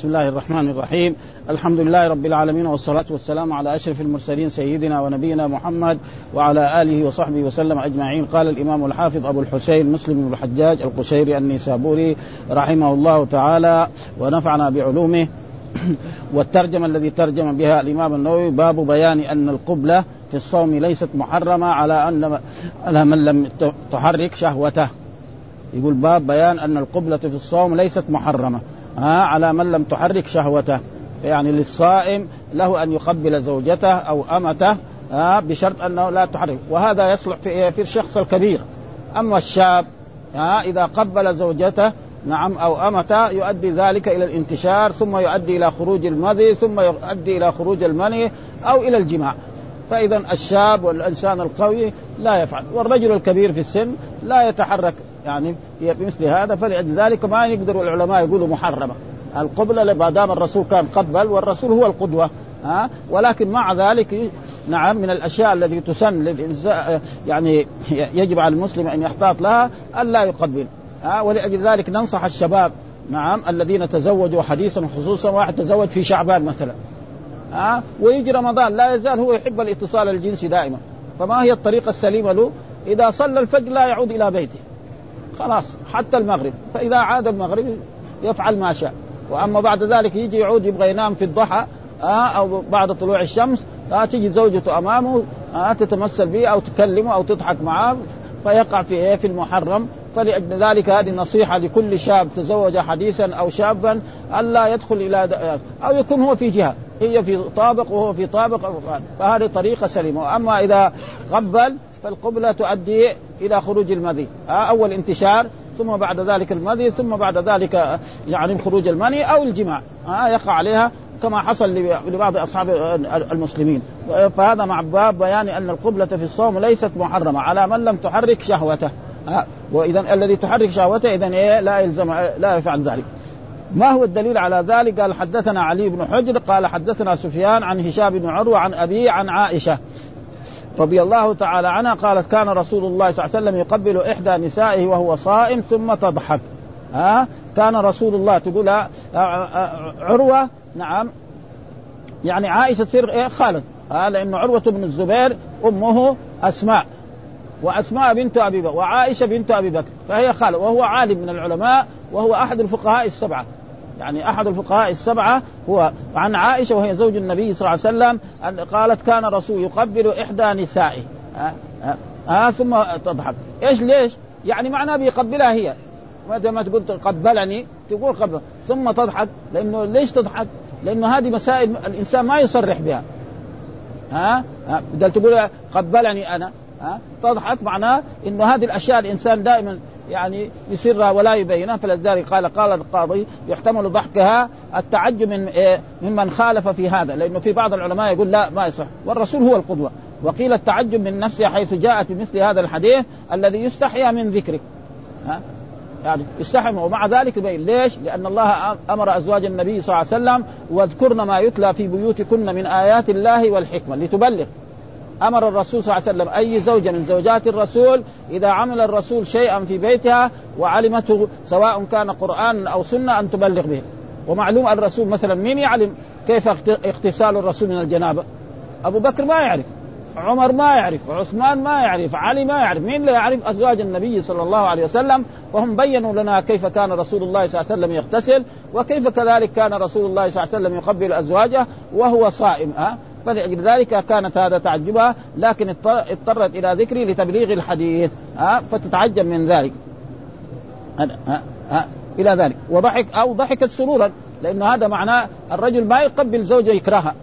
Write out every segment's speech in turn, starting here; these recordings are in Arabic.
بسم الله الرحمن الرحيم. الحمد لله رب العالمين والصلاة والسلام على أشرف المرسلين سيدنا ونبينا محمد وعلى آله وصحبه وسلم أجمعين. قال الإمام الحافظ أبو الحسين مسلم بن الحجاج القشيري النيسابوري رحمه الله تعالى ونفعنا بعلومه. والترجمة الذي ترجم بها الإمام النووي باب بيان أن القبلة في الصوم ليست محرمة على أن على من لم تحرك شهوته. يقول باب بيان أن القبلة في الصوم ليست محرمة. ها على من لم تحرك شهوته. يعني للصائم له أن يقبل زوجته أو أمته ها بشرط أنه لا تحرك. وهذا يصلح في في الشخص الكبير. أما الشاب ها إذا قبل زوجته نعم أو أمته يؤدي ذلك إلى الانتشار ثم يؤدي إلى خروج المذي ثم يؤدي إلى خروج المني أو إلى الجماع. فإذا الشاب والإنسان القوي لا يفعل. والرجل الكبير في السن لا يتحرك. يعني بمثل هذا فلأجل ذلك ما يقدر العلماء يقولوا محرمة. القبلة ما دام الرسول كان قبل والرسول هو القدوة ها؟ ولكن مع ذلك نعم من الأشياء التي تسن للإنسان يعني يجب على المسلم أن يحتاط لها الا يقبل ها؟ ولأجل ذلك ننصح الشباب نعم الذين تزوجوا حديثا خصوصا واحد تزوج في شعبان مثلا ها؟ ويجي رمضان لا يزال هو يحب الاتصال الجنسي دائما فما هي الطريقة السليمة له؟ إذا صلى الفجر لا يعود إلى بيته. خلاص حتى المغرب. فإذا عاد المغرب يفعل ما شاء. وأما بعد ذلك يجي يعود يبغى ينام في الضحى آه أو بعد طلوع الشمس آه تجي زوجته أمامه آه تتمثل به أو تكلمه أو تضحك معه فيقع في إيه في المحرم. فلأجل ذلك هذه نصيحة لكل شاب تزوج حديثا أو شابا ألا يدخل إلى أو يكون هو في جهة. هي في طابق وهو في طابق فهذه طريقة سليمة. أما إذا قبل فالقبلة تؤدي إلى خروج المذي أول انتشار ثم بعد ذلك المذي ثم بعد ذلك يعني خروج المني أو الجماع. يقع عليها كما حصل لبعض أصحاب المسلمين. فهذا مع باب بيان أن القبلة في الصوم ليست محرمة على من لم تحرك شهوته. واذا الذي تحرك شهوته اذا إيه؟ لا يلزم لا يفعل ذلك. ما هو الدليل على ذلك؟ قال حدثنا علي بن حجر قال حدثنا سفيان عن هشام بن عروة عن ابي عن عائشة. رضي الله تعالى عنها قالت كان رسول الله صلى الله عليه وسلم يقبل إحدى نسائه وهو صائم ثم تضحك. ها؟ كان رسول الله تقول عروة نعم. يعني عائشة تصير إيه؟ خالد. ها؟ لأنه عروة بن الزبير أمه أسماء. وأسماء بنت أبي بكر وعائشة بنت أبي بكر. فهي خالد وهو عالم من العلماء وهو أحد الفقهاء السبعة. يعني أحد الفقهاء السبعة هو عن عائشة وهي زوج النبي صلى الله عليه وسلم أن قالت كان رسول يقبل إحدى نسائه. ها, ها, ها؟ ثم تضحك. إيش ليش؟ يعني معناه بيقبلها هي. ما تقول قبلني تقول قبل. ثم تضحك. لأنه ليش تضحك؟ لأنه هذه مسائل الإنسان ما يصرح بها. ها, ها؟ بدل تقول قبلني أنا. ها؟ تضحك معناه إنه هذه الأشياء الإنسان دائما يعني يسرها ولا يبينها. فلذلك قال قال القاضي يحتمل ضحكها التعجب من إيه ممن خالف في هذا. لأنه في بعض العلماء يقول لا ما يصح. والرسول هو القدوة. وقيل التعجب من نفسه حيث جاءت بمثل هذا الحديث الذي يستحيا من ذكرك. ها؟ يعني يستحي ومع ذلك يبين ليش؟ لأن الله أمر أزواج النبي صلى الله عليه وسلم واذكرن ما يتلى في بيوتكن من آيات الله والحكمة. لتبلغ. أمر الرسول صلى الله عليه وسلم أي زوجه من زوجات الرسول إذا عمل الرسول شيئا في بيتها وعلمته سواء كان قرآن أو سنة أن تبلغ به. ومعلوم الرسول مثلا مين يعلم كيف اغتسال الرسول من الجنابة؟ أبو بكر ما يعرف عمر ما يعرف عثمان ما يعرف علي ما يعرف مين لا يعرف أزواج النبي صلى الله عليه وسلم؟ وهم بينوا لنا كيف كان رسول الله صلى الله عليه وسلم يغتسل وكيف كذلك كان رسول الله صلى الله عليه وسلم يقبل أزواجه وهو صائم ها فلذلك كانت هذا تعجبها لكن اضطرت إلى ذكري لتبليغ الحديث. ها فتتعجب من ذلك. ها ها إلى ذلك. وضحك أو ضحكت سرورا لأنه هذا معناه الرجل ما يقبل زوجة يكرهها.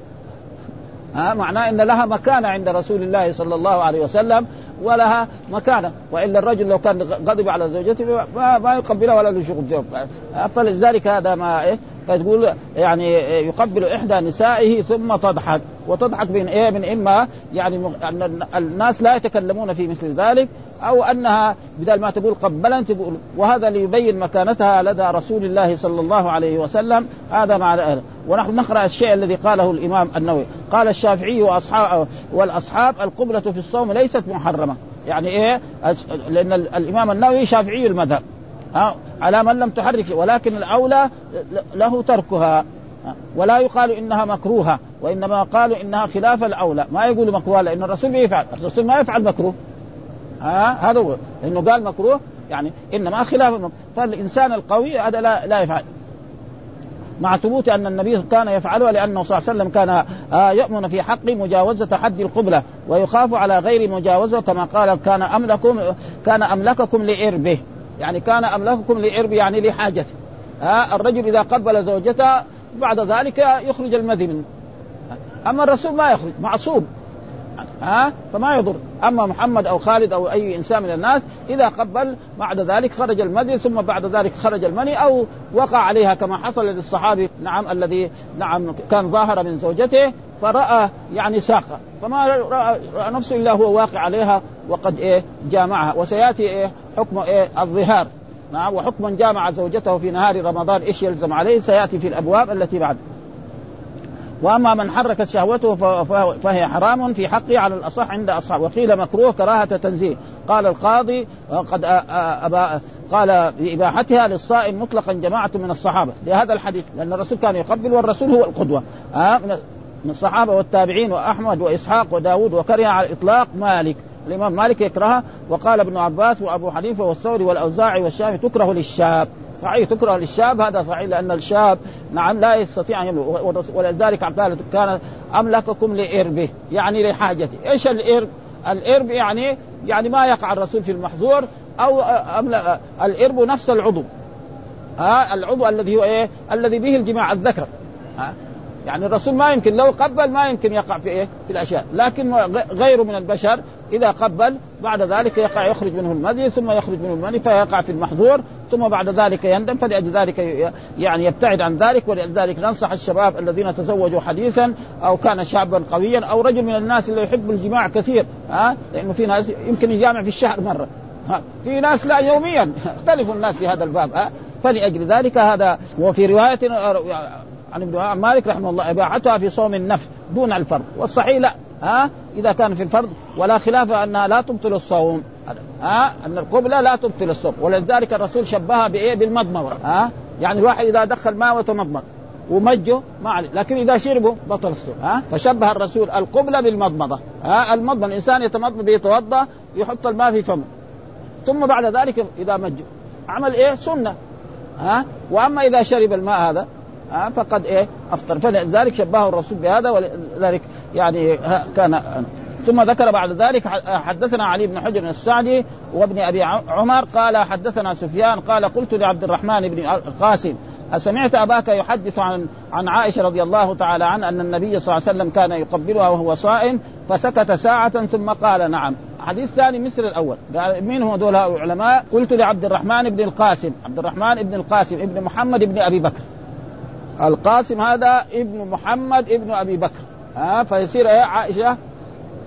ها معناه إن لها مكانه عند رسول الله صلى الله عليه وسلم ولها مكانه وإلا الرجل لو كان غضب على زوجته ما, ما يقبلها ولا له شغل. فلذلك هذا ما إيه فتقول يعني يقبل إحدى نسائه ثم تضحك. وتضحك من إيه؟ من إما يعني أن الناس لا يتكلمون في مثل ذلك أو أنها بدل ما تقول قبلا تقول وهذا ليبين مكانتها لدى رسول الله صلى الله عليه وسلم. هذا مع ونحن نقرأ الشيء الذي قاله الإمام النووي. قال الشافعي واصحاب والأصحاب القبلة في الصوم ليست محرمة. يعني إيه؟ لأن الإمام النووي شافعي المذهب. ها على من لم تحرك ولكن الأولى له تركها. ولا يقال إنها مكروهة وإنما قالوا إنها خلاف الأولى. ما يقولوا مكروه لأن الرسول يفعل الرسول ما يفعل مكروه. ها هذا هو. انه قال مكروه يعني إنما خلاف المكروه فالانسان القوي هذا لا لا يفعل. مع ثبوت أن النبي كان يفعله لأنه صلى الله عليه وسلم كان آه، يؤمن في حق مجاوزة حد القبلة ويخاف على غير مجاوزة كما قال كان أملكم كان أملككم لإربه. يعني كان أملككم لاربه يعني لحاجته. ها الرجل إذا قبل زوجته بعد ذلك يخرج المذي منه. أما الرسول ما يخرج معصوم. ها؟ فما يضر. أما محمد أو خالد أو أي إنسان من الناس إذا قبل بعد ذلك خرج المذي ثم بعد ذلك خرج المني أو وقع عليها كما حصل للصحابي نعم الذي نعم كان ظاهر من زوجته فرأى يعني ساقه. فما رأى, رأى نفسه إلا هو واقع عليها وقد إيه جامعها. وسيأتي إيه حكم إيه الظهار. نعم وحكم جامع زوجته في نهار رمضان إيش يلزم عليه؟ سيأتي في الأبواب التي بعد. وأما من حركت شهوته فهي حرام في حقه على الأصح عند اصحاب وقيل مكروه كراهة تنزيه. قال القاضي قد أبا قال بإباحتها للصائم مطلقا جماعة من الصحابة. لهذا الحديث لأن الرسول كان يقبل والرسول هو القدوة. من الصحابة والتابعين وأحمد وإسحاق وداود وكره على الإطلاق مالك. الإمام مالك يكرهها وقال ابن عباس وأبو حنيفة والثوري والأوزاعي والشافعي تكره للشاب. صحيح تكره للشاب هذا صحيح لأن الشاب نعم لا يستطيع أن يملك ولذلك قال كان أملككم لإربه يعني لحاجته إيش الإرب؟ الإرب يعني يعني ما يقع الرسول في المحظور أو الإرب نفس العضو ها العضو الذي هو إيه؟ الذي به الجماع الذكر ها يعني الرسول ما يمكن لو قبل ما يمكن يقع في إيه؟ في الأشياء، لكن غيره من البشر إذا قبل بعد ذلك يقع يخرج منه المذي ثم يخرج منه المني فيقع في المحظور ثم بعد ذلك يندم فلأجل ذلك يعني يبتعد عن ذلك ولذلك ننصح الشباب الذين تزوجوا حديثا أو كان شابا قويا أو رجل من الناس اللي يحب الجماع كثير ها؟ لأنه في ناس يمكن يجامع في الشهر مرة ها؟ في ناس لا يوميا يختلف الناس في هذا الباب ها؟ فلأجل ذلك هذا وفي رواية عن ابن مالك رحمه الله إباحتها في صوم النفس دون الفرض والصحيح لا ها؟ إذا كان في الفرض ولا خلاف أنها لا تبطل الصوم. ها؟ أن القبلة لا تبطل الصوم ولذلك الرسول شبهها بإيه؟ بالمضمضة. ها؟ يعني الواحد إذا دخل ماء وتمضمض ومجه ما عليه. لكن إذا شربه بطل الصوم ها؟ فشبه الرسول القبلة بالمضمضة. ها؟ المضمضة. الإنسان يتمضمض بيتوضا يحط الماء في فمه. ثم بعد ذلك إذا مجه. عمل إيه؟ سنة. ها؟ وأما إذا شرب الماء هذا ها؟ فقد إيه؟ أفطر. فلذلك شبهه الرسول بهذا ولذلك يعني كان ثم ذكر بعد ذلك حدثنا علي بن حجر السعدي وابن أبي عمر قال حدثنا سفيان قال قلت لعبد الرحمن بن القاسم أسمعت أباك يحدث عن عن عائشة رضي الله تعالى عنها أن النبي صلى الله عليه وسلم كان يقبلها وهو صائم فسكت ساعة ثم قال نعم. حديث ثاني مثل الأول. قال مين هو دول العلماء؟ قلت لعبد الرحمن بن القاسم. عبد الرحمن بن القاسم ابن محمد بن أبي بكر. القاسم هذا ابن محمد ابن أبي بكر. ها فيصير إيه؟ عائشة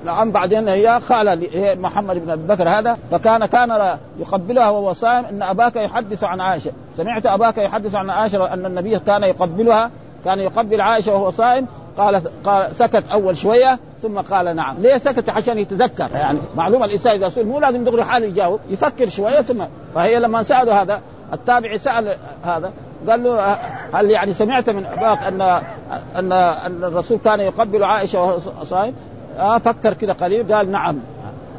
نعم بعدين هي خاله محمد بن أبي بكر هذا فكان كان يقبلها وهو صائم إن أباك يحدث عن عائشة. سمعت أباك يحدث عن عائشة ان النبي كان يقبلها كان يقبل عائشة وهو صائم قال قال سكت أول شوية ثم قال نعم، ليه سكت؟ عشان يتذكر. يعني معلومه الإنسان إذا سئل مو لازم دغري حاله يجاوب يفكر شوية ثم. فهي لما سألوا هذا التابعي سأل هذا قال له هل يعني سمعت من أباك أن أن أن الرسول كان يقبل عائشة وهو صائم؟ آه فكر كذا قليل قال نعم.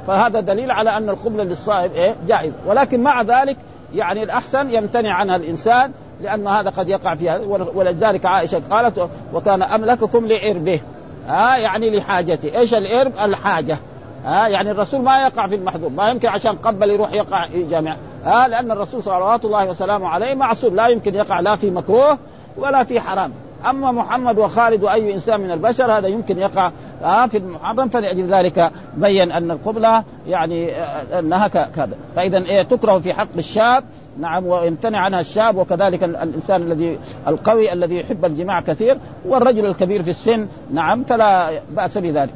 فهذا دليل على أن القبله للصائم إيه؟ جائز. ولكن مع ذلك يعني الأحسن يمتنع عنها الإنسان لأن هذا قد يقع فيها. ولذلك عائشة قالت وكان أملككم لعربه. ها آه يعني لحاجته. إيش الارب الحاجة. ها آه يعني الرسول ما يقع في المحذور ما يمكن عشان قبل يروح يقع جامع ها آه لأن الرسول صلوات الله وسلامه عليه معصوم. لا يمكن يقع لا في مكروه ولا في حرام. أما محمد وخالد وأي إنسان من البشر هذا يمكن يقع. آه في المحرم فلأجل ذلك. بين أن القبلة يعني آه أنها كذا. فاذا إيه تكره في حق الشاب. نعم ويمتنع عنها الشاب وكذلك الإنسان الذي القوي الذي يحب الجماع كثير والرجل الكبير في السن. نعم فلا بأس بذلك.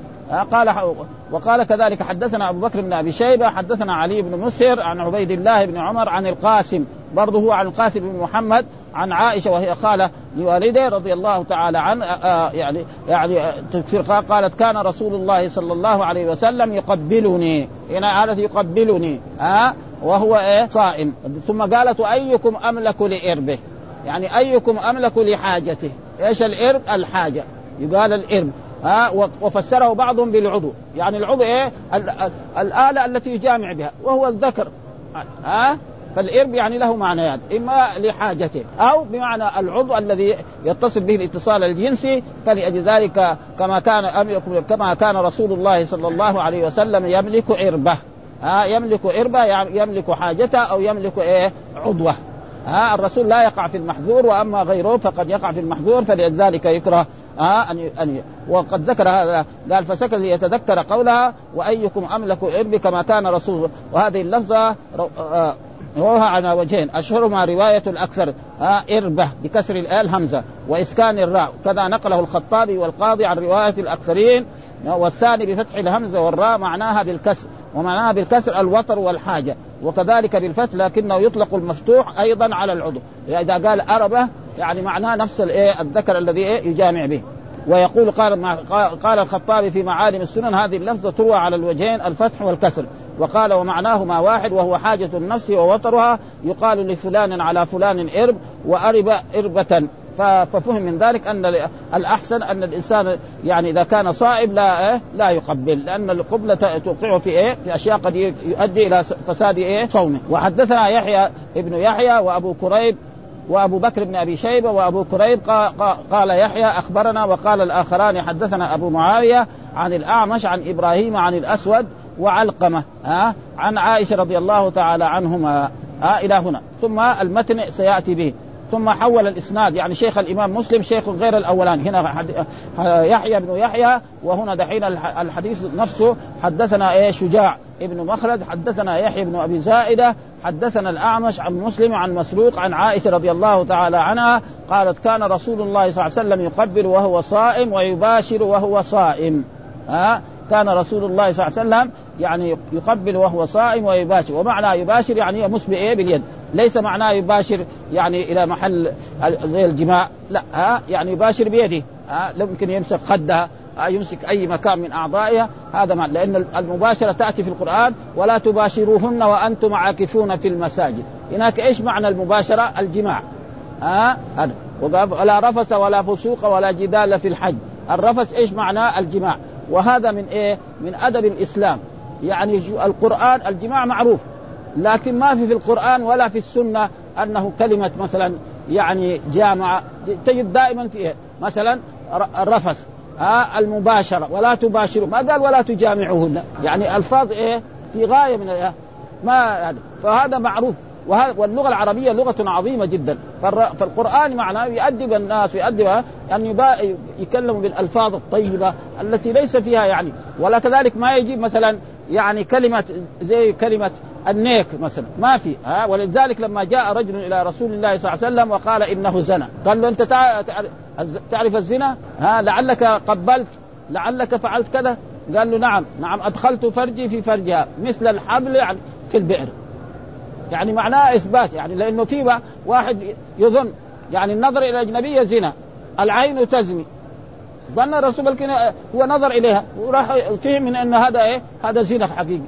قال وقال كذلك حدثنا أبو بكر بن أبي شيبة حدثنا علي بن مسهر عن عبيد الله بن عمر عن القاسم. برضه هو عن القاسم بن محمد عن عائشة وهي خالة لوالده رضي الله تعالى عنه يعني يعني تكفر قالت كان رسول الله صلى الله عليه وسلم يقبلني. هنا هذا يقبلني ها وهو إيه؟ صائم. ثم قالت أيكم أملك لإربه؟ يعني أيكم أملك لحاجته. إيش الإرب؟ الحاجة. يقال الإرب ها وفسره بعضهم بالعضو. يعني العضو إيه؟ الآلة التي يجامع بها وهو الذكر ها فالإرب يعني له معنيان إما لحاجته أو بمعنى العضو الذي يتصل به الاتصال الجنسي فلأجل ذلك كما كان كما كان رسول الله صلى الله عليه وسلم يملك إربة. ها يملك إربة يملك حاجته أو يملك إيه؟ عضوة. ها الرسول لا يقع في المحظور وأما غيره فقد يقع في المحظور فلذلك يكره ها أن أن وقد ذكر هذا قال فسكت ليتذكر قولها وأيكم أملك ارب كما كان رسول وهذه اللفظة آه، روها على وجهين. أشهرهما رواية الأكثر. ها إربة بكسر ال همزة. وإسكان الراء. كذا نقله الخطابي والقاضي عن رواية الأكثرين. والثاني بفتح الهمزة والراء معناها بالكسر. ومعناها بالكسر الوتر والحاجة. وكذلك بالفتح لكنه يطلق المفتوح أيضا على العضو. إذا قال أربة يعني معناه نفس الايه الذكر الذي إيه يجامع به. ويقول قال قال الخطابي في معالم السنن هذه اللفظة تروى على الوجهين الفتح والكسر. وقال ومعناهما واحد وهو حاجة النفس ووترها يقال لفلان على فلان إرب وأرب إربة ففهم من ذلك أن الأحسن أن الإنسان يعني إذا كان صائب لا إيه لا يقبل لأن القبلة توقعه في إيه؟ في أشياء قد يؤدي إلى فساد إيه؟ صومه وحدثنا يحيى ابن يحيى وأبو كريب وأبو بكر بن أبي شيبة وأبو كريب قال يحيى أخبرنا وقال الآخران حدثنا أبو معاوية عن الأعمش عن إبراهيم عن الأسود وعلقمة ها؟ عن عائشة رضي الله تعالى عنهما ها؟ إلى هنا. ثم المتن سيأتي به. ثم حول الإسناد يعني شيخ الإمام مسلم شيخ غير الأولان. هنا يحيى بن يحيى وهنا دحين الحديث نفسه. حدثنا إيه؟ شجاع ابن مخلد. حدثنا يحيى بن أبي زائدة. حدثنا الأعمش عن مسلم عن مسروق عن عائشة رضي الله تعالى عنها. قالت كان رسول الله صلى الله عليه وسلم يقبل وهو صائم ويباشر وهو صائم. ها؟ كان رسول الله صلى الله عليه وسلم يعني يقبل وهو صائم ويباشر. ومعنى يباشر يعني يمس بايه باليد. ليس معناه يباشر يعني إلى محل زي الجماع. لا ها يعني يباشر بيده. ها يمكن يمسك خدها يمسك أي مكان من أعضائها. هذا معنى لأن المباشرة تأتي في القرآن ولا تباشروهن وأنتم عاكفون في المساجد. هناك إيش معنى المباشرة؟ الجماع. ها هذا. ولا رفث ولا فسوق ولا جدال في الحج. الرفث إيش معناه؟ الجماع. وهذا من إيه؟ من أدب الإسلام. يعني القرآن الجماع معروف لكن ما في في القرآن ولا في السنة أنه كلمة مثلا يعني جامعة تجد دائما في إيه؟ مثلا الرفث ها المباشرة ولا تباشروا ما قال ولا تجامعوهن يعني ألفاظ إيه في غاية من إيه؟ ما يعني فهذا معروف واللغة العربية لغة عظيمة جدا فالقرآن معناه يؤدب الناس يؤدب يعني يكلموا بالألفاظ الطيبة التي ليس فيها يعني ولا كذلك ما يجيب مثلا يعني كلمه زي كلمة النيك مثلا. ما في. ها؟ ولذلك لما جاء رجل إلى رسول الله صلى الله عليه وسلم وقال إنه زنى قال له أنت تعرف الزنا؟ ها؟ لعلك قبلت لعلك فعلت كذا؟ قال له نعم. نعم أدخلت فرجي في فرجها. مثل الحبل يعني في البئر. يعني معناه إثبات. يعني لأنه في واحد يظن. يعني النظر إلى الأجنبية زنا. العين تزني. ظن الرسول هو نظر إليها. وراح فهم من أن هذا إيه؟ هذا زنا حقيقي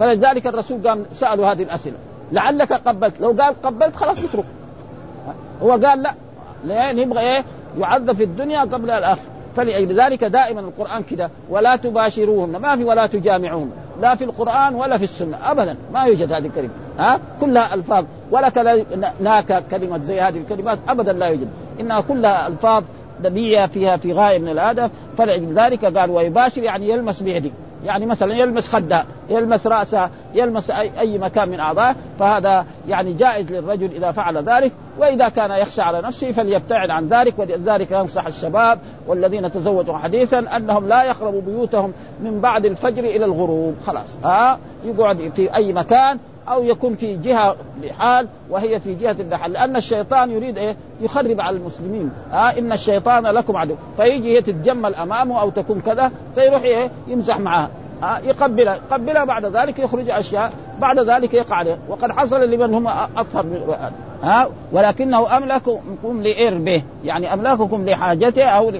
فلذلك الرسول قام سألوا هذه الأسئلة. لعلك قبلت. لو قال قبلت خلاص اترك. هو قال لا. لأن يبغى إيه؟ يعذب في الدنيا قبل الآخرة. فلذلك دائما القرآن كده. ولا تباشروهن. ما في ولا تجامعوهن. لا في القرآن ولا في السنة. ابدا. ما يوجد هذه الكلمة. ها؟ كلها ألفاظ. ولا ناك كلمة زي هذه الكلمات. ابدا لا يوجد. إنها كلها ألفاظ نبيه فيها في غاية من الادب فلذلك قال ويباشر يعني يلمس بيده. يعني مثلا يلمس خدها يلمس راسها يلمس اي, أي مكان من أعضائه فهذا يعني جائز للرجل إذا فعل ذلك وإذا كان يخشى على نفسه فليبتعد عن ذلك ولذلك ينصح الشباب والذين تزوجوا حديثا أنهم لا يقربوا بيوتهم من بعد الفجر إلى الغروب خلاص. ها؟ يقعد في أي مكان أو يكون في جهة بحال وهي في جهة بحال لأن الشيطان يريد إيه؟ يخرب على المسلمين. ها آه إن الشيطان لكم عدو. فيجي هي تتجمل أمامه أو تكون كذا فيروح إيه؟ يمزح معها آه يقبلها يقبلها بعد ذلك يخرج أشياء بعد ذلك يقع عليه. وقد حصل لمن هم اطهر ها ولكنه أملككم لاربه يعني أملاككم لحاجته أو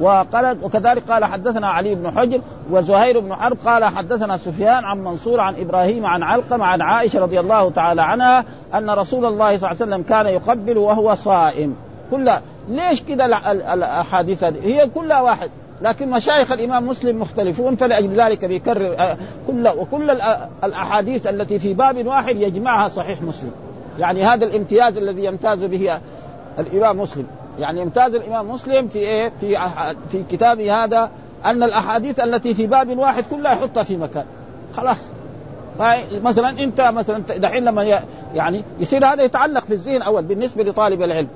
وقال وكذلك قال حدثنا علي بن حجر وزهير بن حرب قال حدثنا سفيان عن منصور عن إبراهيم عن علقم عن عائشة رضي الله تعالى عنها أن رسول الله صلى الله عليه وسلم كان يقبل وهو صائم. كلها ليش كذا الأحاديث هذه؟ هي كلها واحد لكن مشايخ الإمام مسلم مختلفون فلأجل ذلك بيكرر آه، كل وكل الأحاديث التي في باب واحد يجمعها صحيح مسلم. يعني هذا الامتياز الذي يمتاز به الإمام مسلم. يعني يمتاز الإمام مسلم في إيه؟ في في كتابه هذا أن الأحاديث التي في باب واحد كلها يحطها في مكان. خلاص. مثلا أنت مثلا دحين لما يعني يصير هذا يتعلق في الذهن أول بالنسبة لطالب العلم.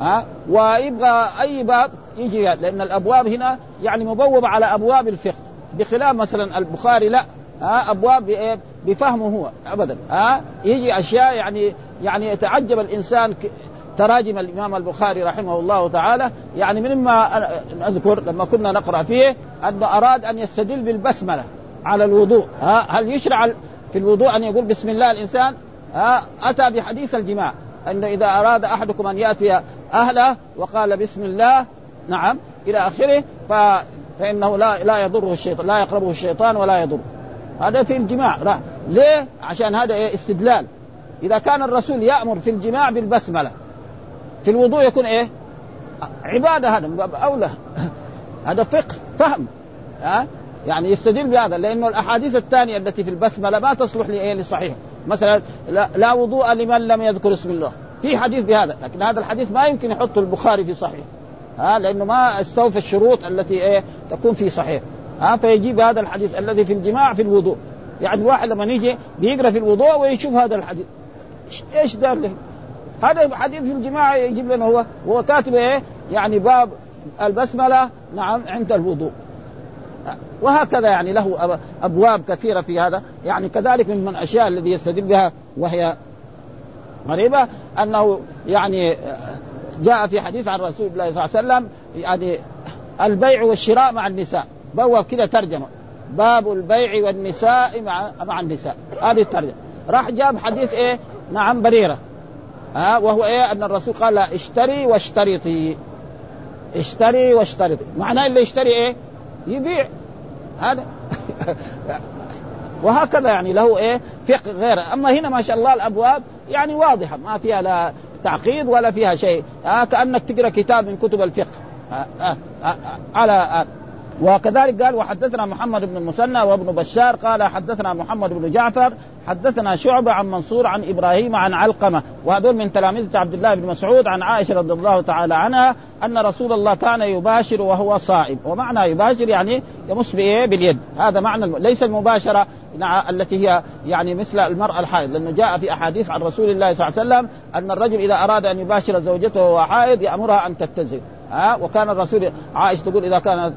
ها؟ ويبغى أي باب يجي لأن الأبواب هنا يعني مبوبة على أبواب الفقه. بخلاف مثلا البخاري لا. ها؟ أبواب بفهمه هو. ابدا. ها؟ يجي أشياء يعني يعني يتعجب الإنسان تراجم الإمام البخاري رحمه الله تعالى. يعني مما أذكر لما كنا نقرأ فيه انه أراد أن يستدل بالبسملة على الوضوء. ها هل يشرع في الوضوء أن يقول بسم الله الإنسان؟ ها أتى بحديث الجماع انه إذا أراد أحدكم أن يأتي أهله وقال بسم الله نعم إلى آخره ف فإنه لا لا يضره الشيطان لا يقربه الشيطان ولا يضره. هذا في الجماع ليه؟ عشان هذا إيه؟ استدلال. إذا كان الرسول يأمر في الجماع بالبسملة. في الوضوء يكون إيه؟ عبادة هذا من باب أولى. هذا فقه فهم. ها؟ يعني يستدل بهذا لأنه الأحاديث الثانية التي في البسملة ما تصلح لايه للصحيح مثلا لا, لا وضوء لمن لم يذكر اسم الله. في حديث بهذا لكن هذا الحديث ما يمكن يحطه البخاري في صحيح. ها؟ لأنه ما استوفى الشروط التي إيه؟ تكون في صحيح. ها؟ فيجيب هذا الحديث الذي في الجماع في الوضوء. يعني واحد لما يجي بيقرأ في الوضوء ويشوف هذا الحديث. إيش دار له؟ هذا حديث في الجماعة يجيب لنا هو هو كاتب إيه؟ يعني باب البسملة نعم عند الوضوء. وهكذا يعني له أبواب كثيرة في هذا. يعني كذلك من الاشياء الذي يستدل بها وهي غريبة أنه يعني جاء في حديث عن رسول الله صلى الله عليه وسلم يعني البيع والشراء مع النساء. بواب كذا ترجمة. باب البيع والنساء مع مع النساء. هذه الترجمة. راح جاب حديث إيه؟ نعم بريرة. ها وهو إيه؟ أن الرسول قال اشتري واشترطي. اشتري واشترطي. معناه اللي يشتري إيه؟ يبيع. هذا. وهكذا يعني له إيه؟ فقه غيره. أما هنا ما شاء الله الأبواب يعني واضحة ما فيها لا تعقيد ولا فيها شيء. آه كأنك تقرأ كتاب من كتب الفقه. آه آه آه على آه وكذلك قال وحدثنا محمد بن المثنى وابن بشار قال حدثنا محمد بن جعفر حدثنا شعبة عن منصور عن إبراهيم عن علقمة وهذول من تلاميذ عبد الله بن مسعود عن عائشة رضي الله تعالى عنها أن رسول الله كان يباشر وهو صائم ومعنى يباشر يعني يمس بإيه؟ باليد هذا معنى ليس المباشرة التي هي يعني مثل المرأة الحائض لأنه جاء في أحاديث عن رسول الله صلى الله عليه وسلم أن الرجل إذا أراد أن يباشر زوجته وهو حائض يأمرها أن تتزل ها؟ وكان الرسول عائشة تقول إذا كانت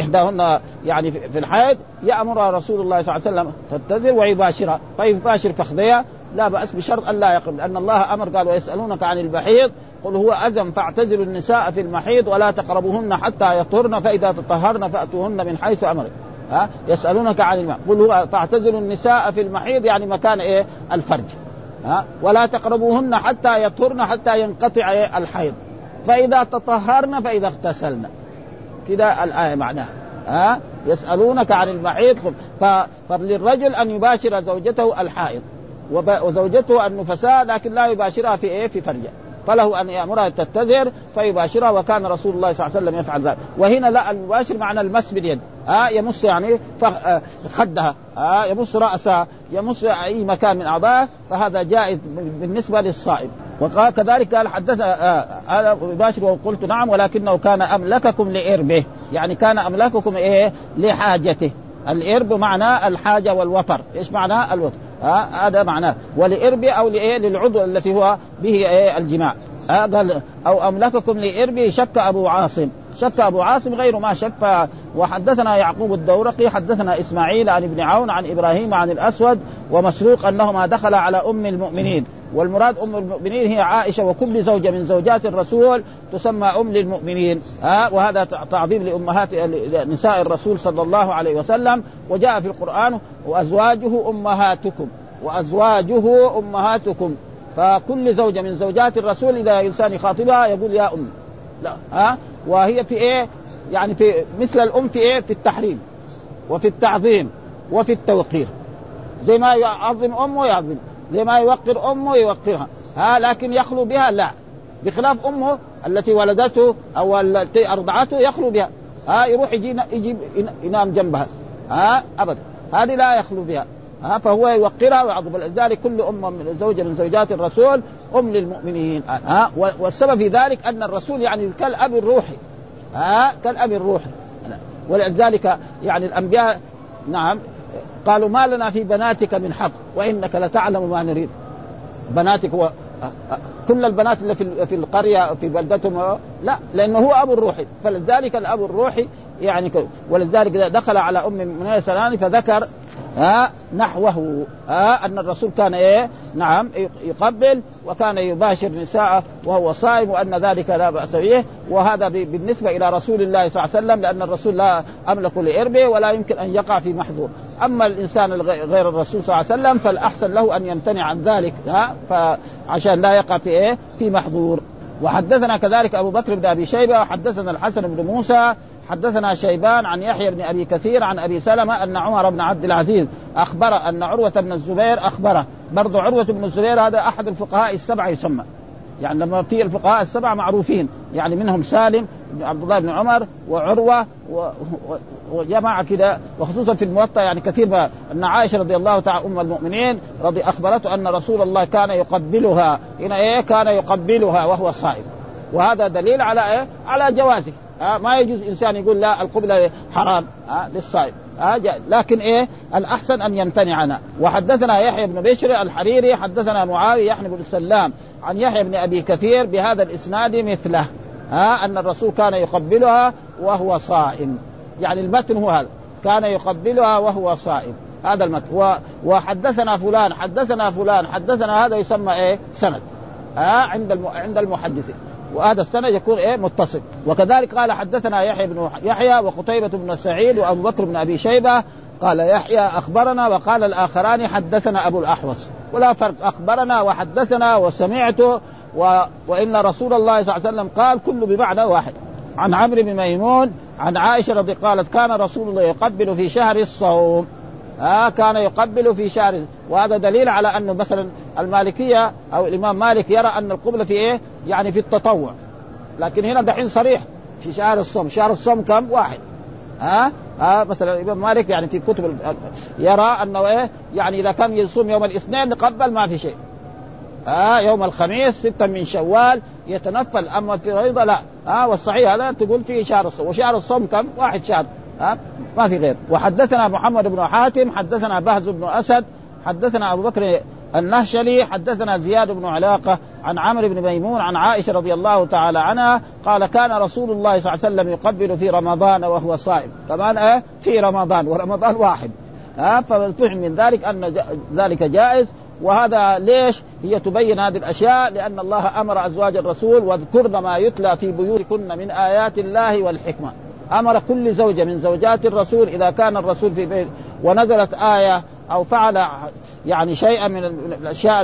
إحداهن يعني في الحيض يامرها رسول الله صلى الله عليه وسلم تتزل ويباشرها. فيباشر فخذيها لا بأس بشرط أن لا يقرب لأن الله أمر قال ويسالونك عن المحيض قل هو اذى فاعتزلوا النساء في المحيض ولا تقربوهن حتى يطهرن فإذا تطهرن فأتوهن من حيث أمرك. ها؟ يسألونك عن الماء قل هو فاعتزلوا النساء في المحيض يعني مكان إيه؟ الفرج. ها؟ ولا تقربوهن حتى يطهرن حتى ينقطع إيه؟ الحيض. فإذا تطهرن فإذا اغتسلن. كذا الآية معناها. ها؟ يسألونك عن المحيط فللرجل أن يباشر زوجته الحائض وزوجته النفساء لكن لا يباشرها في إيه؟ في فرجة. فله أن يأمرها تتذر فيباشرها وكان رسول الله صلى الله عليه وسلم يفعل ذلك. وهنا لا المباشر معنى المس باليد. ها؟ يمس يعني آه، خدها. ها؟ يمس رأسها يمس أي مكان من اعضائه فهذا جائز بالنسبة للصائم. وقال كذلك قال حدث آه، هذا مباشر وقلت نعم ولكنه كان أملككم لإربه. يعني كان أملككم إيه؟ لحاجته. الإرب معناه الحاجة والوفر. إيش معناه الوفر؟ هذا معناه. ولإرب أو لإيه؟ للعضو التي هو به إيه؟ الجماع. قال أو أملككم لإرب شك أبو عاصم. شك أبو عاصم غير ما شك. وحدثنا يعقوب الدورقي حدثنا إسماعيل عن ابن عون عن إبراهيم عن الأسود ومسروق أنهما دخل على أم المؤمنين. والمراد أم المؤمنين هي عائشة وكل زوجة من زوجات الرسول تسمى أم للمؤمنين ها؟ وهذا تعظيم لأمهات نساء الرسول صلى الله عليه وسلم وجاء في القرآن وأزواجه أمهاتكم وأزواجه أمهاتكم. فكل زوجة من زوجات الرسول إذا إنسان يخاطبها يقول يا أم. لا ها؟ وهي في إيه؟ يعني في مثل الأم في إيه؟ في التحريم وفي التعظيم وفي التوقير زي ما يعظم امه يعظم زي ما يوقر أمه يوقرها. ها لكن يخلو بها؟ لا. بخلاف أمه التي ولدته أو التي أرضعته يخلو بها. ها يروح يجي يجي ينام جنبها. ها أبدا. هذه لا يخلو بها. ها فهو يوقرها ويعظم. لذلك كل أم من زوجة من زوجات الرسول أم للمؤمنين. ها والسبب في ذلك أن الرسول يعني كالأب الروحي. ها كالأب الروحي. ولذلك يعني الأنبياء نعم قالوا ما لنا في بناتك من حق وإنك لتعلم ما نريد. بناتك هو كل البنات اللي في القرية في بلدتهم لا لأنه هو ابو الروحي فلذلك الأب الروحي يعني ولذلك دخل على أم من سلاني فذكر ها نحوه. ها أن الرسول كان إيه؟ نعم يقبل وكان يباشر نساءه وهو صائم وأن ذلك لا بأس به. وهذا بالنسبة إلى رسول الله صلى الله عليه وسلم لأن الرسول لا أملك لإربه ولا يمكن أن يقع في محظور أما الإنسان غير الرسول صلى الله عليه وسلم فالأحسن له أن يمتنع عن ذلك ها فعشان لا يقع في إيه؟ في محظور وحدثنا كذلك أبو بكر بن أبي شيبة وحدثنا الحسن بن موسى حدثنا شيبان عن يحيى بن أبي كثير عن أبي سلمة أن عمر بن عبد العزيز أخبر أن عروة بن الزبير أخبره. برضه عروة بن الزبير هذا أحد الفقهاء السبعة يسمى. يعني لما في الفقهاء السبعة معروفين. يعني منهم سالم عبد الله بن عمر وعروة. وجماعة كده. وخصوصا في الموطأ يعني كثير أن عائشة رضي الله تعالى أم المؤمنين رضي أخبرته أن رسول الله كان يقبلها. هنا إيه؟ كان يقبلها وهو صائم. وهذا دليل على إيه؟ على جوازه. آه ما يجوز إنسان يقول لا القبلة حرام آه للصائم آه لكن إيه؟ الأحسن أن يمتنع عنها وحدثنا يحيى بن بشر الحريري حدثنا معاوية يحيى بن السلام عن يحيى بن أبي كثير بهذا الإسناد مثله ها أن الرسول كان يقبلها وهو صائم. يعني المتن هو هذا. كان يقبلها وهو صائم. هذا المتن. وحدثنا فلان حدثنا فلان حدثنا هذا يسمى إيه؟ سند. ها عند عند المحدثين. وهذا السند يكون إيه؟ متصل. وكذلك قال حدثنا يحيى بن يحيى وقتيبة بن سعيد وأبو بكر بن أبي شيبة قال يحيى أخبرنا وقال الآخران حدثنا أبو الأحوص. ولا فرق. أخبرنا وحدثنا وسمعت و... وإن رسول الله صلى الله عليه وسلم قال كل بمعنى واحد. عن عمرو بن ميمون عن عائشة رضي قالت كان رسول الله يقبل في شهر الصوم. آه كان يقبل في شهر وهذا دليل على أنه مثلا المالكية أو الإمام مالك يرى أن القبلة في إيه؟ يعني في التطوع لكن هنا دحين صريح في شهر الصوم، شهر الصوم كم؟ واحد ها؟ آه مثلا الإمام مالك يعني في كتب يرى أنه إيه؟ يعني إذا كان يصوم يوم الاثنين نقبل ما في شيء. آه يوم الخميس ستة من شوال يتنفل أما في الفريضه لا آه والصحيح هذا تقول في شهر الصوم وشهر الصوم كم؟ واحد شهر ها؟ ما في غير. وحدثنا محمد بن حاتم حدثنا بهز بن أسد حدثنا أبو بكر النهشلي حدثنا زياد بن علاقة عن عمرو بن ميمون عن عائشة رضي الله تعالى عنها قال كان رسول الله صلى الله عليه وسلم يقبل في رمضان وهو صائم. كمان إيه؟ في رمضان ورمضان واحد. ها؟ ففهم من ذلك أن ذلك جائز. وهذا ليش؟ هي تبين هذه الأشياء لأن الله أمر أزواج الرسول واذكرن ما يتلى في بيوتكن من آيات الله والحكمة. أمر كل زوجة من زوجات الرسول إذا كان الرسول في بيت ونزلت آية أو فعل يعني شيئا من الأشياء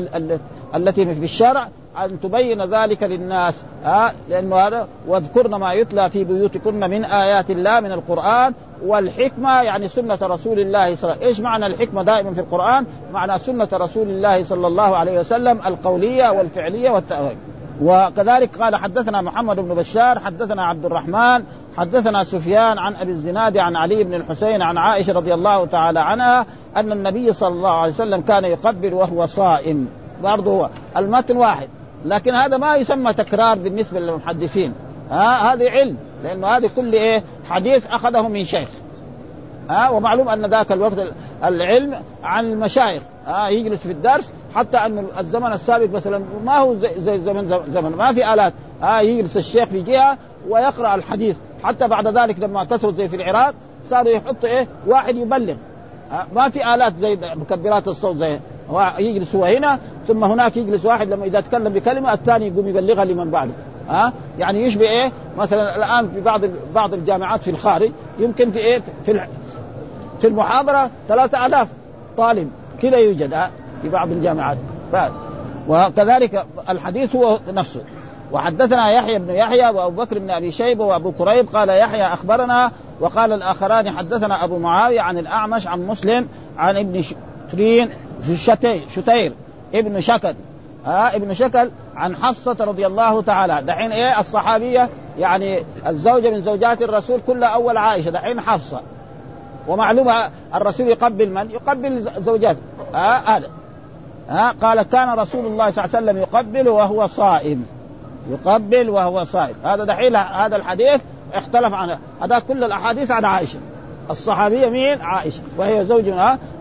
التي في الشرع أن تبين ذلك للناس ها لأنه هذا واذكرن ما يتلى في بيوتكن من آيات الله من القرآن والحكمة يعني سنة رسول الله صلى الله عليه وسلم، إيش معنى الحكمة دائما في القرآن؟ معنى سنة رسول الله صلى الله عليه وسلم القولية والفعلية والتأويل. وكذلك قال حدثنا محمد بن بشار حدثنا عبد الرحمن حدثنا سفيان عن أبي الزناد عن علي بن الحسين عن عائشة رضي الله تعالى عنها أن النبي صلى الله عليه وسلم كان يقبل وهو صائم. برضه هو. المتن واحد. لكن هذا ما يسمى تكرار بالنسبة للمحدثين. ها هذه علم. لأنه هذه كل إيه؟ حديث أخذه من شيخ. ها ومعلوم أن ذاك الوقت العلم عن المشايخ. ها يجلس في الدرس حتى أن الزمن السابق مثلا ما هو زي, زي زمن زمن. ما في آلات. ها يجلس الشيخ في جهة ويقرأ الحديث. حتى بعد ذلك لما كثروا زي في العراق صاروا يحطوا إيه؟ واحد يبلغ. ما في آلات زي مكبرات الصوت زي يجلس هو هنا ثم هناك يجلس واحد لما إذا تكلم بكلمة الثاني يقوم يبلغها لمن بعده. ها؟ يعني يشبه إيه؟ مثلا الآن في بعض بعض الجامعات في الخارج يمكن في إيه؟ في في المحاضرة ثلاثة آلاف طالب. كذا يوجد في بعض الجامعات. وكذلك الحديث هو نفسه. وحدثنا يحيى بن يحيى وأبو بكر بن أبي شيبة وأبو كريب قال يحيى أخبرنا وقال الآخران حدثنا أبو معاوية عن الأعمش عن مسلم عن ابن شترين شتير ابن شكل. ها ابن شكل عن حفصة رضي الله تعالى. دحين إيه الصحابية؟ يعني الزوجة من زوجات الرسول كلها أول عائشة دحين حفصة. ومعلومة الرسول يقبل من؟ يقبل زوجاته ها هذا. ها قال كان رسول الله صلى الله عليه وسلم يقبل وهو صائم. يقبل وهو صائم. هذا دحين هذا الحديث اختلف عنه هذا كل الأحاديث عن عائشة. الصحابية مين؟ عائشة. وهي زوج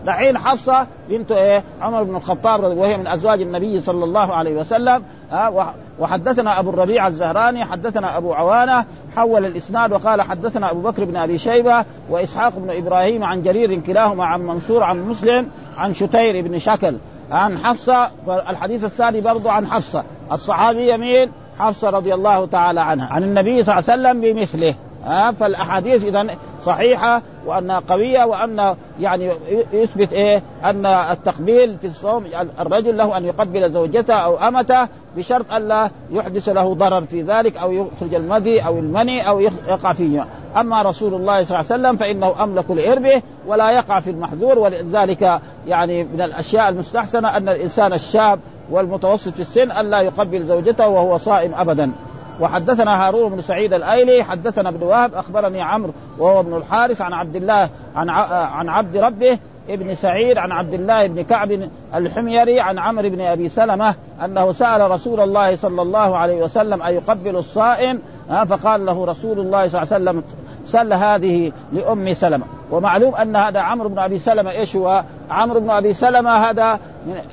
دحين حفصة بنت إيه؟ عمر بن الخطاب وهي من أزواج النبي صلى الله عليه وسلم. ها؟ وحدثنا أبو الربيع الزهراني حدثنا أبو عوانة حول الإسناد وقال حدثنا أبو بكر بن أبي شيبة وإسحاق بن إبراهيم عن جرير كلاهما عن منصور عن مسلم عن شتير بن شكل. عن حفصة الحديث الثاني برضو عن حفصة. الصحابية مين؟ حفصة رضي الله تعالى عنها. عن النبي صلى الله عليه وسلم بمثله. ها فالأحاديث إذا صحيحة وأنها قوية وأن يعني يثبت إيه؟ أن التقبيل في الصوم الرجل له أن يقبل زوجته أو أمته بشرط الا يحدث له ضرر في ذلك أو يخرج المذي أو المني أو يقع فيه أما رسول الله صلى الله عليه وسلم فإنه أملك لإربه ولا يقع في المحذور ولذلك يعني من الأشياء المستحسنة أن الإنسان الشاب والمتوسط السن الا يقبل زوجته وهو صائم ابدا. وحدثنا هارون بن سعيد الأيلي حدثنا ابن وهب أخبرني عمرو وهو ابن الحارث عن عبد الله عن عن عبد ربه ابن سعيد عن عبد الله بن كعب الحميري عن عمرو بن أبي سلمة أنه سأل رسول الله صلى الله عليه وسلم أيقبل الصائم؟ فقال له رسول الله صلى الله عليه وسلم سل هذه لأم سلمة. ومعلوم أن هذا عمرو بن أبي سلمة إيش هو؟ عمرو بن أبي سلمة هذا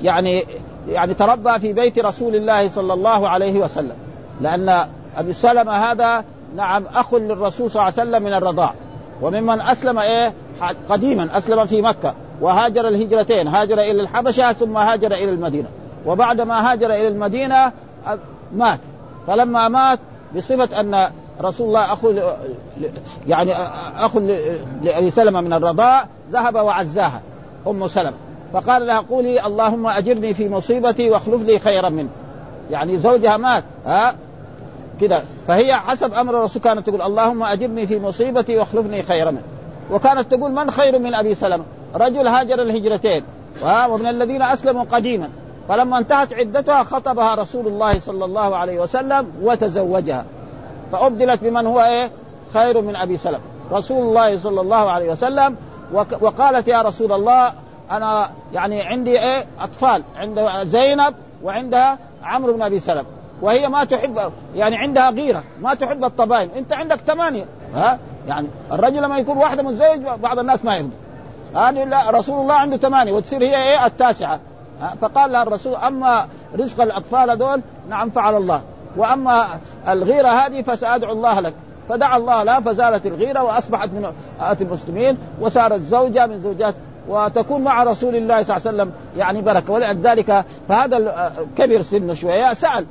يعني يعني تربى في بيت رسول الله صلى الله عليه وسلم. لأن أبي سلمة هذا نعم أخ للرسول صلى الله عليه وسلم من الرضاع. وممن أسلم إيه؟ قديما أسلم في مكة. وهاجر الهجرتين هاجر إلى الحبشة ثم هاجر إلى المدينة. وبعد ما هاجر إلى المدينة مات. فلما مات بصفة أن رسول الله أخو يعني أخو لأبي سلمة من الرضاع ذهب وعزاها. أم سلمة. فقال لها قولي اللهم أجرني في مصيبتي واخلف لي خيرا منه. يعني زوجها مات ها؟ كده. فهي حسب أمر الرسول كانت تقول اللهم أجرني في مصيبتي واخلفني خيرا منه. وكانت تقول من خير من أبي سلمة؟ رجل هاجر الهجرتين ومن الذين أسلموا قديما. فلما انتهت عدتها خطبها رسول الله صلى الله عليه وسلم وتزوجها. فأبدلت بمن هو إيه؟ خير من أبي سلمة. رسول الله صلى الله عليه وسلم وقالت يا رسول الله أنا يعني عندي إيه؟ أطفال. عند زينب وعندها عمرو بن أبي سلمة. وهي ما تحب يعني عندها غيرة ما تحب الطبائم أنت عندك ثمانية. ها؟ يعني الرجل لما يكون واحدة متزوج بعض الناس ما يرضى هذه لا رسول الله عنده ثمانية وتصير هي إيه؟ التاسعة. فقال لها الرسول أما رزق الأطفال هذول نعم فعل الله. وأما الغيرة هذه فسأدعو الله لك. فدعا الله لها فزالت الغيرة وأصبحت من المسلمين وصارت زوجة من زوجات وتكون مع رسول الله صلى الله عليه وسلم يعني بركة. ولذلك فهذا كبر سنه شوية. سأل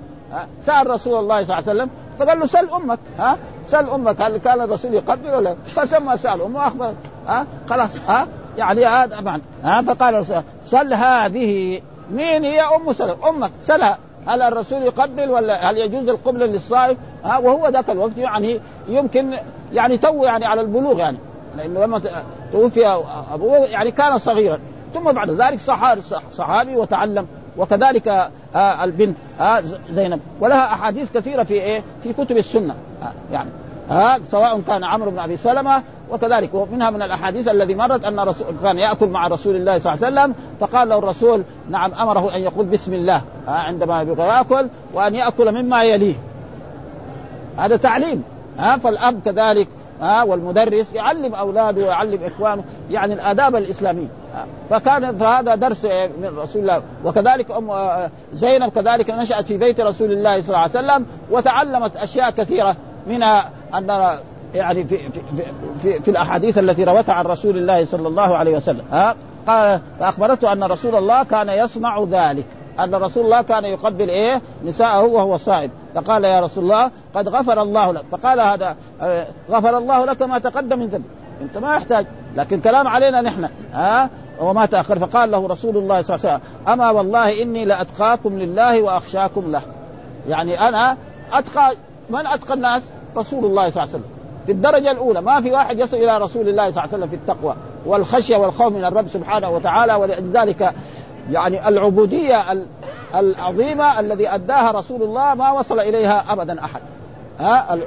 سأل رسول الله صلى الله عليه وسلم فقال له سل أمك ها سل أمك هل كان الرسول يقبل ولا فسمى سأل امه أخبر ها خلاص ها يعني هذا طبعا ها فقال سل هذه مين هي؟ أم سلم أمك سلها هل الرسول يقبل ولا هل يجوز القبله للصائم؟ ها وهو ذاك الوقت يعني يمكن يعني تو يعني على البلوغ يعني. لأنه لما توفي أبوه يعني كان صغيرا. ثم بعد ذلك صحابي صحابي وتعلم. وكذلك آه البنت آه زينب. ولها أحاديث كثيرة في إيه؟ في كتب السنة. آه يعني ها سواء كان عمرو بن أبي سلمة وكذلك. ومنها من الأحاديث الذي مرت أن رسول كان يأكل مع رسول الله صلى الله عليه وسلم. فقال له الرسول نعم أمره أن يقول بسم الله. عندما يبغى يأكل وأن يأكل مما يليه. هذا تعليم. ها فالأب كذلك ها والمدرس يعلم أولاده ويعلم إخوانه يعني الآداب الإسلامية. فكان فهذا درس من رسول الله. وكذلك أم زينب كذلك نشأت في بيت رسول الله صلى الله عليه وسلم وتعلمت أشياء كثيرة منها أن يعني في في في, في الأحاديث التي روتها عن رسول الله صلى الله عليه وسلم. ها قال فأخبرته أن رسول الله كان يصنع ذلك أن رسول الله كان يقبل إيه؟ نساءه وهو صائم. فقال يا رسول الله قد غفر الله لك. فقال هذا آه، غفر الله لك ما تقدم من ذنب. انت ما يحتاج. لكن كلام علينا نحن ها؟ وما تأخر. فقال له رسول الله صلى الله عليه وسلم أما والله إني لأتقاكم لله وأخشاكم له. يعني أنا أتقى من أتقى الناس؟ رسول الله صلى الله عليه وسلم. في الدرجة الأولى ما في واحد يصل إلى رسول الله صلى الله عليه وسلم في التقوى والخشية والخوف من الرب سبحانه وتعالى. ولذلك يعني العبودية العظيمة الذي أداها رسول الله ما وصل إليها أبدا أحد. ها؟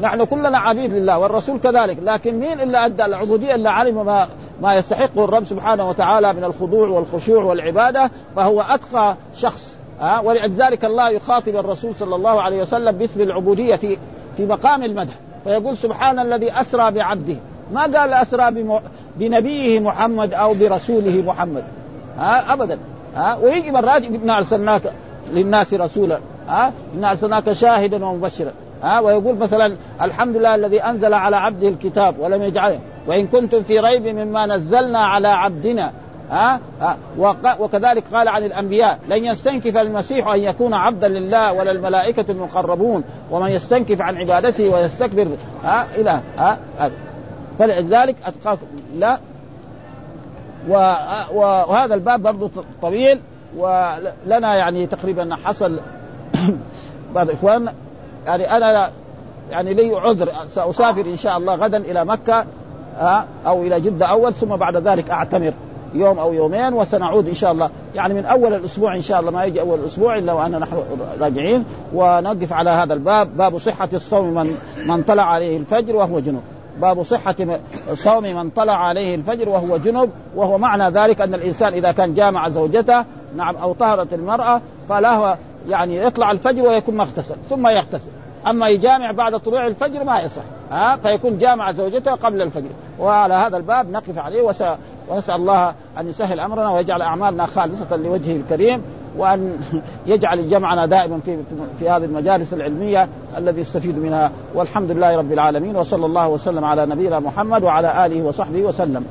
نحن كلنا عبيد لله والرسول كذلك لكن مين إلا أدى العبودية إلا علم ما ما يستحقه الرب سبحانه وتعالى من الخضوع والخشوع والعبادة فهو أتقى شخص. ها؟ ولذلك الله يخاطب الرسول صلى الله عليه وسلم باسم العبودية في في مقام المدح فيقول سبحان الذي أسرى بعبده. ما قال أسرى بنبيه محمد أو برسوله محمد. ها؟ أبدا. ها؟ ويجي مرات إنا أرسلناك للناس رسولا ها؟ إنا أرسلناك شاهدا ومبشرا ها؟ ويقول مثلا الحمد لله الذي أنزل على عبده الكتاب ولم يجعله وإن كنتم في ريب مما نزلنا على عبدنا ها, ها؟ وكذلك قال عن الأنبياء لن يستنكف المسيح أن يكون عبدا لله ولا الملائكة المقربون ومن يستنكف عن عبادته ويستكبر ها؟ إلى ها, ها فلذلك اتقاكم لا وهذا الباب برضه طويل ولنا يعني تقريبا حصل بعض اخواننا يعني أنا يعني لي عذر سأسافر إن شاء الله غدا إلى مكة أو إلى جدة أول ثم بعد ذلك أعتمر يوم أو يومين وسنعود إن شاء الله. يعني من أول الأسبوع إن شاء الله ما يجي أول الأسبوع إلا وأنا نحن راجعين ونقف على هذا الباب باب صحة الصوم من من طلع عليه الفجر وهو جنوب. باب صحة صوم من طلع عليه الفجر وهو جنب وهو معنى ذلك أن الإنسان إذا كان جامع زوجته نعم أو طهرت المرأة فله يعني يطلع الفجر ويكون مغتسل ثم يغتسل. أما يجامع بعد طلوع الفجر ما يصح ها؟ فيكون جامع زوجته قبل الفجر. وعلى هذا الباب نقف عليه وس... ونسال الله أن يسهل أمرنا ويجعل أعمالنا خالصة لوجهه الكريم. وأن يجعل جمعنا دائما في في هذه المجالس العلمية الذي يستفيد منها. والحمد لله رب العالمين وصلى الله وسلم على نبينا محمد وعلى آله وصحبه وسلم.